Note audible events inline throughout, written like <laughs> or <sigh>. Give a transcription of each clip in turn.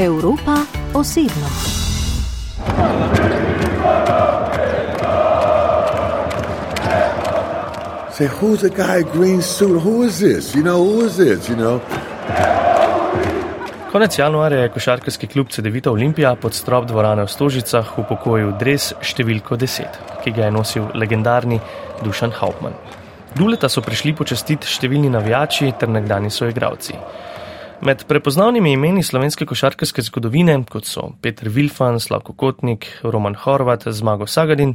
Evropa osebno. Say, who's the guy in green suit? Who is this? You know, who is this? You know? Konec januarja je košarkarski klub CD-vita Olimpija pod strop dvorane v Stožicah upokojil dres številko 10, ki ga je nosil legendarni Dušan Hauptmann. Duleta so prišli počastiti številni navijači ter nekdani soigravci. Med prepoznavnimi imeni slovenske košarkarske zgodovine, kot so Petr Vilfan, Slavko Kotnik, Roman Horvat, Zmago Sagadin,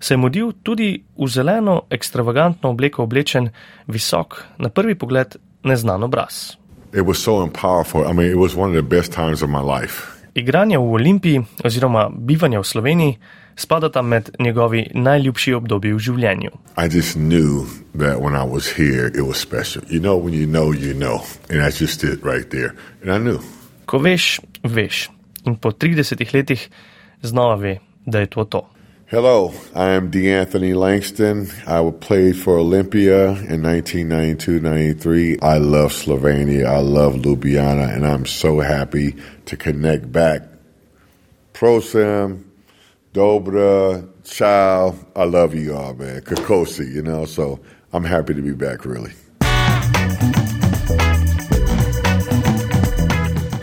se je modil tudi v zeleno, ekstravagantno obleko oblečen, visok, na prvi pogled neznan obraz. It was so powerful. I mean, it was one of the best times of my life. Igranje v Olimpiji oziroma bivanje v Sloveniji spadata med njegovi najljubši obdobji v življenju. I just knew that when I was here, it was special. You know, when you know, you know. And that's just it right there. And I knew. Ko veš, veš. In po 30 letih znova ve, da je to to. Hello, I am DeAnthony Langston. I played for Olympia in 1992-93. I love Slovenia. I love Ljubljana, and I'm so happy to connect back. Prosem, Dobra, Chow, I love you all, man. Kokosi, you know, so I'm happy to be back, really.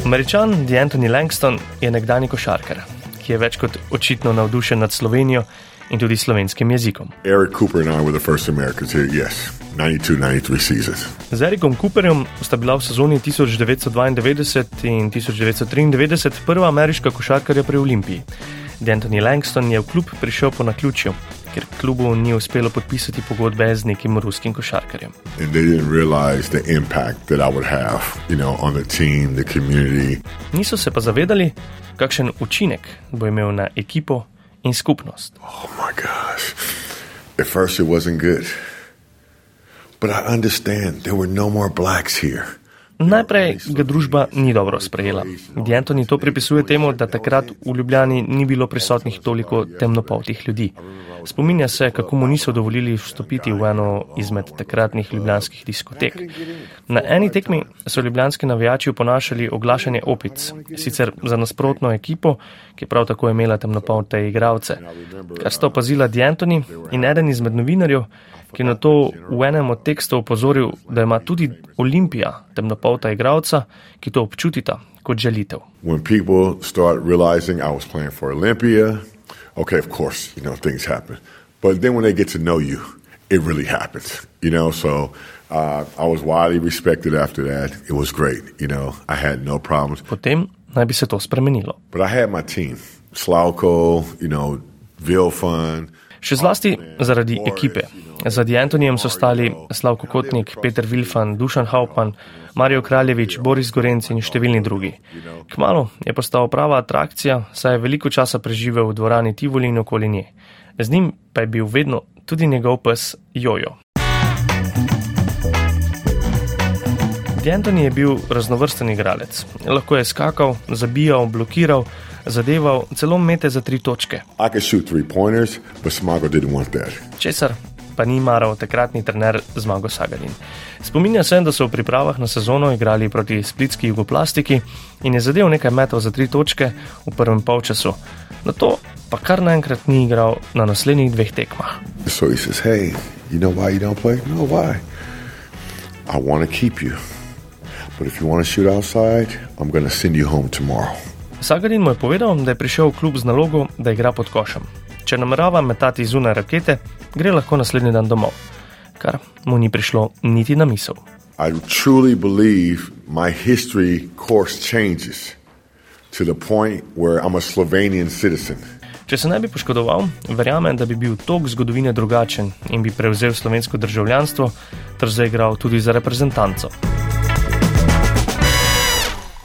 Američan DeAnthony Langston je nekdani košarkar. Ki je več kot očitno navdušen nad Slovenijo in tudi slovenskim jezikom. Eric Cooper and I were the first Americans here, yes. 92-93 seasons. Z Erikom Cooperjem sta bila v sezoni 1992 in 1993 prva ameriška košarkarja pri Olimpiji. D'Antoni Langston je v klub prišel po naključju, ker klubu ni uspelo podpisati pogodbe z nekim ruskim košarkarjem. Have, you know, team, Niso se pa zavedali, kakšen učinek bo imel na ekipo in skupnost. Oh, At first, it wasn't good. But I understand there were no more blacks here. Najprej ga družba ni dobro sprejela. D'Antoni to pripisuje temu, da takrat v Ljubljani ni bilo prisotnih toliko temnopoltih ljudi. Spominja se, kako mu niso dovolili vstopiti v eno izmed takratnih ljubljanskih diskotek. Na eni tekmi so ljubljanski navijači oponašali oglašanje opic, sicer za nasprotno ekipo, ki je prav tako imela temnopolte igralce. Kar sta opazila D'Antoni in eden izmed novinarjev, ki je na to v enem od tekstov opozoril, da ima tudi Olimpija temnopolta igralca, ki to občutita kot želitev. Okay, of course, you know, things happen. But then when they get to know you, it really happens, you know. So uh, I was widely respected after that. It was great, you know. I had no problems. Potem naj bi se to spremenilo. But I had my team, Slauko, you know, Vilfun. Še zlasti zaradi ekipe. Za Diantonijem so stali Slavko Kotnik, Peter Vilfan, Dušan Hauptmann, Marijo Kraljevič, Boris Gorenc in številni drugi. Kmalo je postal prava atrakcija, saj je veliko časa preživel v dvorani Tivoli in okoli nje. Z njim pa je bil vedno tudi njegov pes Jojo. Diantoni je bil raznovrsten igralec. Lahko je skakal, zabijal, blokiral zadeval celo mete za tri točke. Česar pa ni maral takratni trener Zmago Sagadin. Spominja se, da so v pripravah na sezono igrali proti splitski jugoplastiki in je zadeval nekaj metov za tri točke v prvem polčasu. Na to pa kar naenkrat ni igral na naslednjih dveh tekmah. So he says, hey, you know why you don't play? No, why? I want to keep you. But if you want to shoot outside, I'm going to send you home tomorrow. Sagarin mu je povedal, da je prišel v klub z nalogo, da igra pod košem. Če namerava metati zunaj rakete, gre lahko naslednji dan domov, kar mu ni prišlo niti na misel. I truly believe my history course changes to the point where I'm a Slovenian citizen. Če se ne bi poškodoval, verjamem, da bi bil tok zgodovine drugačen in bi prevzel slovensko državljanstvo ter zaigral tudi za reprezentanco.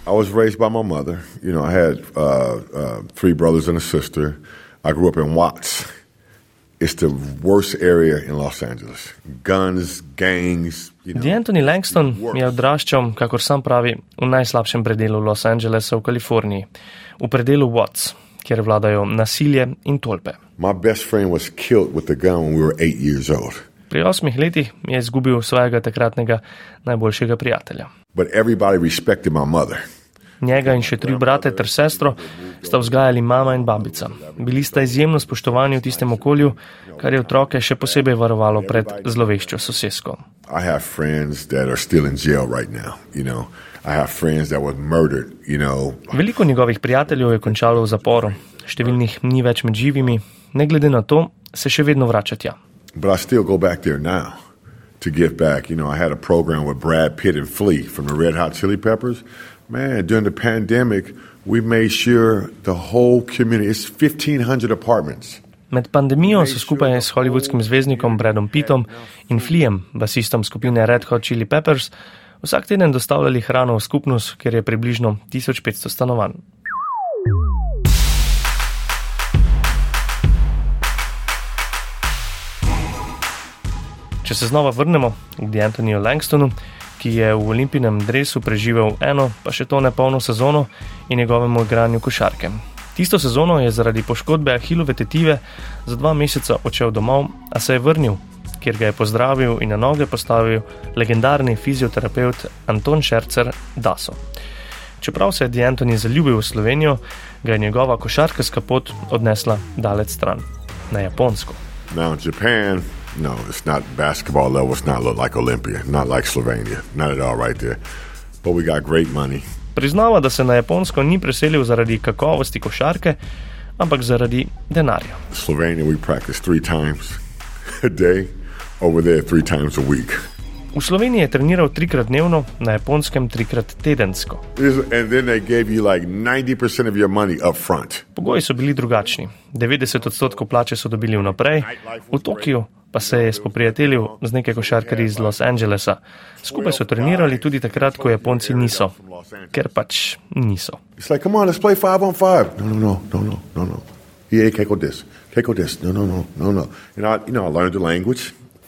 I was raised by my mother. You know, I had uh, uh, three brothers and a sister. I grew up in Watts. It's the worst area in Los Angeles. Guns, gangs. You know, D'Antoni Langston je odraščal, kakor sam pravi, v najslabšem predelu Los Angelesa v Kaliforniji, v predelu Watts, kjer vladajo nasilje in tolpe. My best friend was killed with a gun when we were eight years old. Pri osmih letih je izgubil svojega takratnega najboljšega prijatelja. But everybody respected my mother. Njega in še tri brate ter sestro sta vzgajali mama in babica. Bili sta izjemno spoštovani v tistem okolju, kar je otroke še posebej varovalo pred zloveščo sosesko. Veliko njegovih prijateljev je končalo v zaporu, številnih ni več med živimi, ne glede na to, se še vedno vrača tja. To give back. You know, I had a program with Brad Pitt and Flea from the Red Hot Chili Peppers. Man, during the pandemic, we made sure the whole community, it's 1,500 apartments. Med pandemijo so skupaj s hollywoodskim zvezdnikom Bradom Pittom in Fleem, basistom skupine Red Hot Chili Peppers, vsak teden dostavljali hrano v skupnost, kjer je približno 1500 stanovanj. Če se znova vrnemo k Antoniju Langstonu, ki je v olimpijnem dresu preživel eno, pa še to ne polno sezono in njegovemu igranju košarke. Tisto sezono je zaradi poškodbe Ahilove tetive za dva meseca odšel domov, a se je vrnil, kjer ga je pozdravil in na noge postavil legendarni fizioterapeut Anton Šercer Daso. Čeprav se je D'Antoni zaljubil v Slovenijo, ga je njegova košarkarska pot odnesla daleč stran, na Japonsko. Now, No, it's not basketball level. It's not like Olympia, not like Slovenia, not at all right there. But we got great money. Priznava, da se na Japonsko ni preselil zaradi kakovosti košarke, ampak zaradi denarja. Slovenija we practice three times a day, over there three times a week. V Sloveniji je treniral trikrat dnevno, na japonskem trikrat tedensko. Like Pogoji so bili drugačni. 90 odstotkov plače so dobili vnaprej, v Tokiu pa se je spoprijateljil z nekaj košarkarji iz Los Angelesa. Skupaj so trenirali tudi takrat, ko Japonci niso, ker pač niso. Like, on, no, no, no, no, no, no. Yeah, no, no, no, no, no. You know, you know,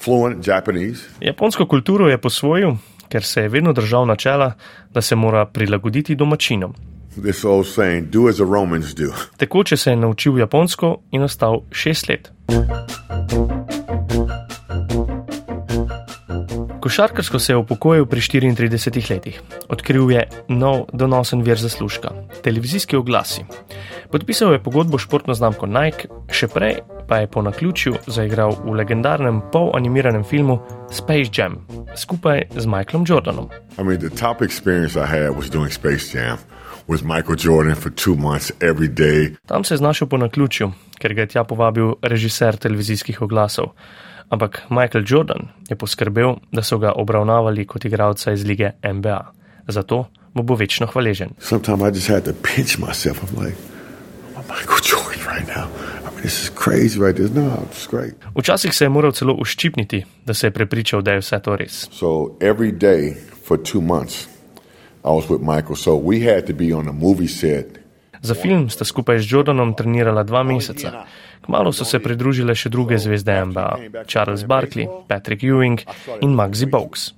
fluent Japanese. Japonsko kulturo je posvojil, ker se je vedno držal načela, da se mora prilagoditi domačinom. Saying, Tekoče se je naučil japonsko in ostal šest let. Thank you. Košarkarsko se je upokojil pri 34 letih. Odkril je nov donosen vir zaslužka - televizijski oglasi. Podpisal je pogodbo športno znamko Nike, še prej pa je po naključju zaigral v legendarnem polanimiranem filmu Space Jam skupaj z Michaelom Jordanom. I mean, Tam se je znašel po naključju, ker ga je tja povabil režiser televizijskih oglasov. Ampak Michael Jordan je poskrbel, da so ga obravnavali kot igralca iz lige NBA. Zato mu bo večno hvaležen. Včasih se je moral celo uščipniti, da se je prepričal, da je vse to res. So every day for two months. Michael, so Za film sta skupaj z Jordanom trenirala dva meseca. Kmalo so se pridružile še druge zvezde NBA: Charles Barkley, Patrick Ewing in Maxi Bogues.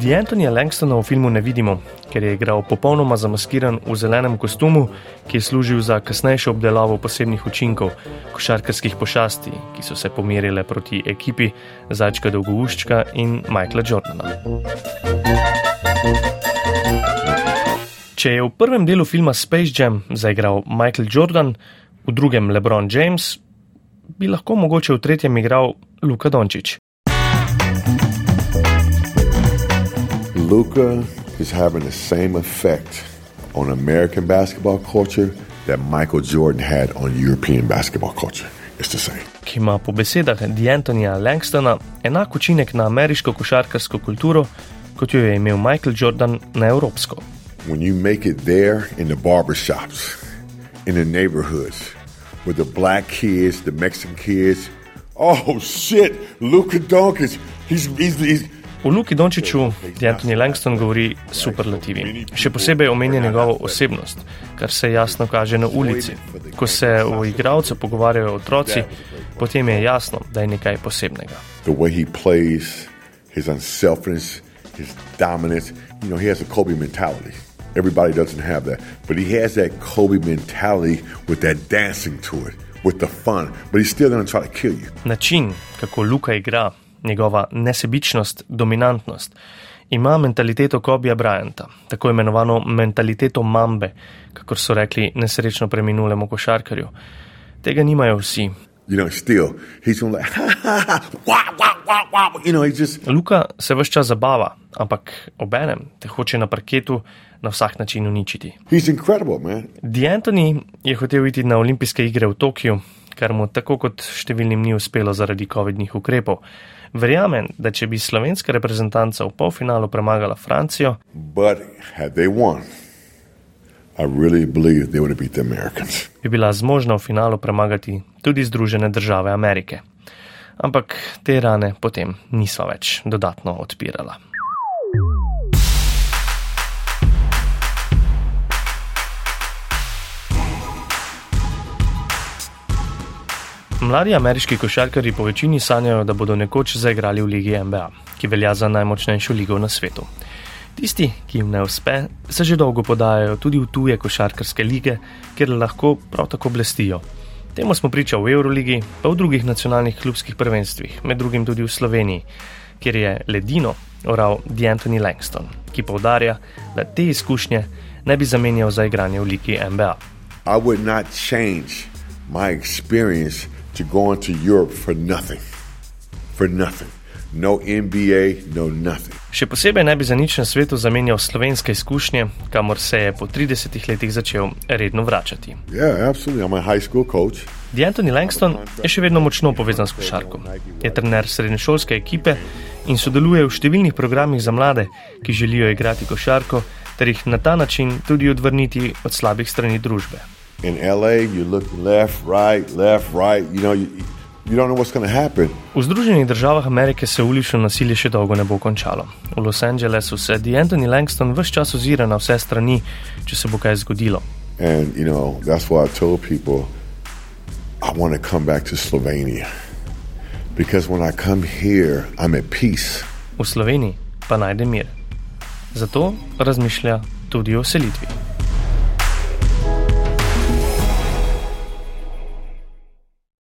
D'Antonija Langstona v filmu ne vidimo, ker je igral popolnoma zamaskiran v zelenem kostumu, ki je služil za kasnejšo obdelavo posebnih učinkov, košarkarskih pošasti, ki so se pomerile proti ekipi Začka Dolgouščka in Michaela Jordana. Če je v prvem delu filma Space Jam zaigral Michael Jordan, v drugem LeBron James, bi lahko mogoče v tretjem igral Luka Dončić. Luka is having the same effect on American basketball culture that Michael Jordan had on European basketball culture. Ki ima po besedah D'Antonija Langstona enak učinek na ameriško košarkarsko kulturo, kot jo je imel Michael Jordan na evropsko. When you make it there in the barbershops, in the neighborhoods, with the black kids, the Mexican kids, oh shit, Luka Doncic, he's, he's, he's V Luki Dončiću Anthony Langston govori superlativi. Še posebej omenja njegovo osebnost, kar se jasno kaže na ulici. Ko se o igralcu pogovarjajo otroci, potem je jasno, da je nekaj posebnega. His dominance, you know, he has a Kobe mentality. Everybody doesn't have that, but he has that Kobe mentality with that dancing to it, with the fun, but he's still going to try to kill you. Način, kako Luka igra, njegova nesebičnost, dominantnost Ima mentaliteto Kobija Bryanta, tako imenovano mentaliteto mambe, kakor so rekli nesrečno preminulemu košarkarju. Tega nimajo vsi. You know, still, he's like, <laughs> wah, wah, wah, wah. You know, just... Luka se vse čas zabava, ampak obenem te hoče na parketu na vsak način uničiti. D'Antoni je hotel iti na olimpijske igre v Tokiu, kar mu tako kot številnim ni uspelo zaradi COVID-nih ukrepov. Verjamem, da če bi slovenska reprezentanca v polfinalu premagala Francijo, won, bi bila zmožna v finalu premagati tudi Združene države Amerike. Ampak te rane potem niso več dodatno odpirala. Mladi ameriški košarkari po večini sanjajo, da bodo nekoč zaigrali v Ligi NBA, ki velja za najmočnejšo ligo na svetu. Tisti, ki jim ne uspe, se že dolgo podajajo tudi v tuje košarkarske lige, kjer lahko prav tako blestijo. Temu smo priča v Euroligi, pa v drugih nacionalnih klubskih prvenstvih, med drugim tudi v Sloveniji, kjer je ledino oral D'Antoni Langston, ki povdarja, da te izkušnje ne bi zamenjal za igranje v Ligi NBA. I would not change my experience to go into Europe for nothing. For nothing. No NBA, no nothing. Še posebej ne bi za nič na svetu zamenjal slovenske izkušnje, kamor se je po 30 letih začel redno vračati. Yeah, D'Antoni Langston je še vedno močno povezan s košarkom. Je trener srednješolske ekipe in sodeluje v številnih programih za mlade, ki želijo igrati košarko, ter jih na ta način tudi odvrniti od slabih strani družbe in LA, you look left, right, left, right, you know, you, you don't know what's going to happen. V Združenih državah Amerike se ulično nasilje še dolgo ne bo končalo. V Los Angelesu se di Anthony Langston vse čas ozira na vse strani, če se bo kaj zgodilo. And, you know, that's why I told people I want to come back to Slovenia. Because when I come here, I'm at peace. V Sloveniji pa najde mir. Zato razmišlja tudi o selitvi.